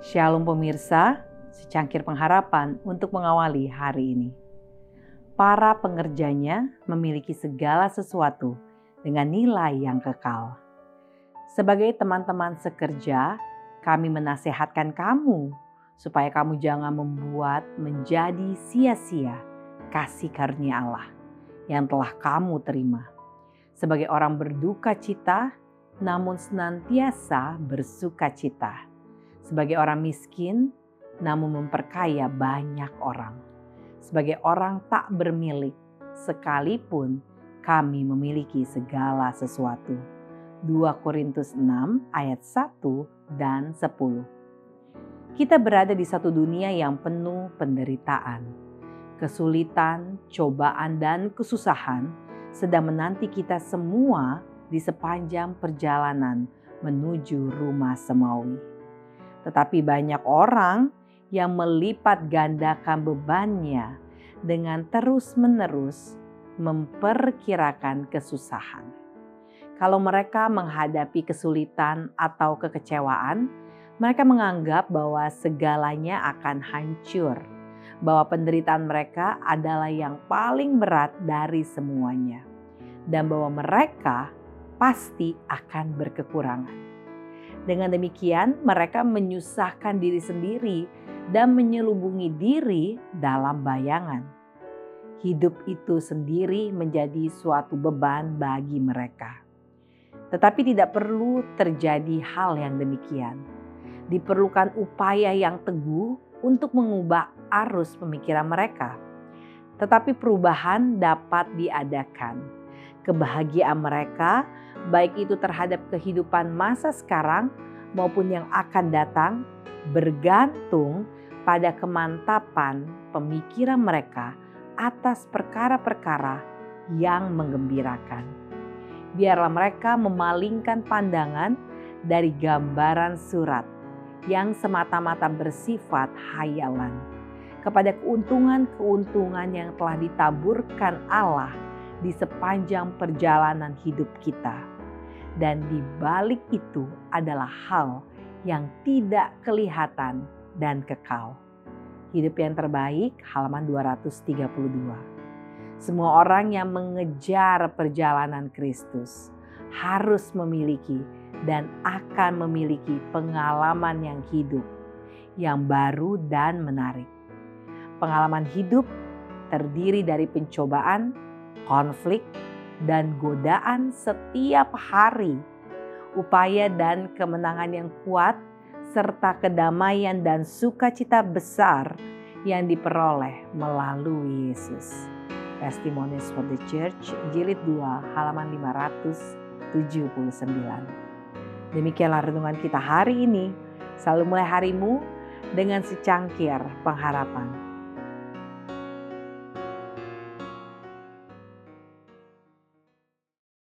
Shalom pemirsa, secangkir pengharapan untuk mengawali hari ini. Para pengerjanya memiliki segala sesuatu dengan nilai yang kekal. Sebagai teman-teman sekerja, kami menasehatkan kamu supaya kamu jangan membuat menjadi sia-sia kasih karunia Allah yang telah kamu terima. Sebagai orang berduka cita, namun senantiasa bersuka cita sebagai orang miskin, namun memperkaya banyak orang. Sebagai orang tak bermilik, sekalipun kami memiliki segala sesuatu. 2 Korintus 6 ayat 1 dan 10. Kita berada di satu dunia yang penuh penderitaan. Kesulitan, cobaan, dan kesusahan sedang menanti kita semua di sepanjang perjalanan menuju rumah semawi. Tetapi banyak orang yang melipat gandakan bebannya dengan terus-menerus memperkirakan kesusahan. Kalau mereka menghadapi kesulitan atau kekecewaan, mereka menganggap bahwa segalanya akan hancur, bahwa penderitaan mereka adalah yang paling berat dari semuanya, dan bahwa mereka pasti akan berkekurangan. Dengan demikian, mereka menyusahkan diri sendiri dan menyelubungi diri dalam bayangan. Hidup itu sendiri menjadi suatu beban bagi mereka, tetapi tidak perlu terjadi hal yang demikian. Diperlukan upaya yang teguh untuk mengubah arus pemikiran mereka, tetapi perubahan dapat diadakan. Kebahagiaan mereka baik itu terhadap kehidupan masa sekarang maupun yang akan datang, bergantung pada kemantapan pemikiran mereka atas perkara-perkara yang menggembirakan. Biarlah mereka memalingkan pandangan dari gambaran surat yang semata-mata bersifat hayalan kepada keuntungan-keuntungan yang telah ditaburkan Allah di sepanjang perjalanan hidup kita. Dan di balik itu adalah hal yang tidak kelihatan dan kekal. Hidup yang terbaik halaman 232. Semua orang yang mengejar perjalanan Kristus harus memiliki dan akan memiliki pengalaman yang hidup, yang baru dan menarik. Pengalaman hidup terdiri dari pencobaan, konflik, dan godaan setiap hari, upaya dan kemenangan yang kuat, serta kedamaian dan sukacita besar yang diperoleh melalui Yesus. Testimonies for the Church, jilid 2, halaman 579. Demikianlah renungan kita hari ini. Selalu mulai harimu dengan secangkir pengharapan.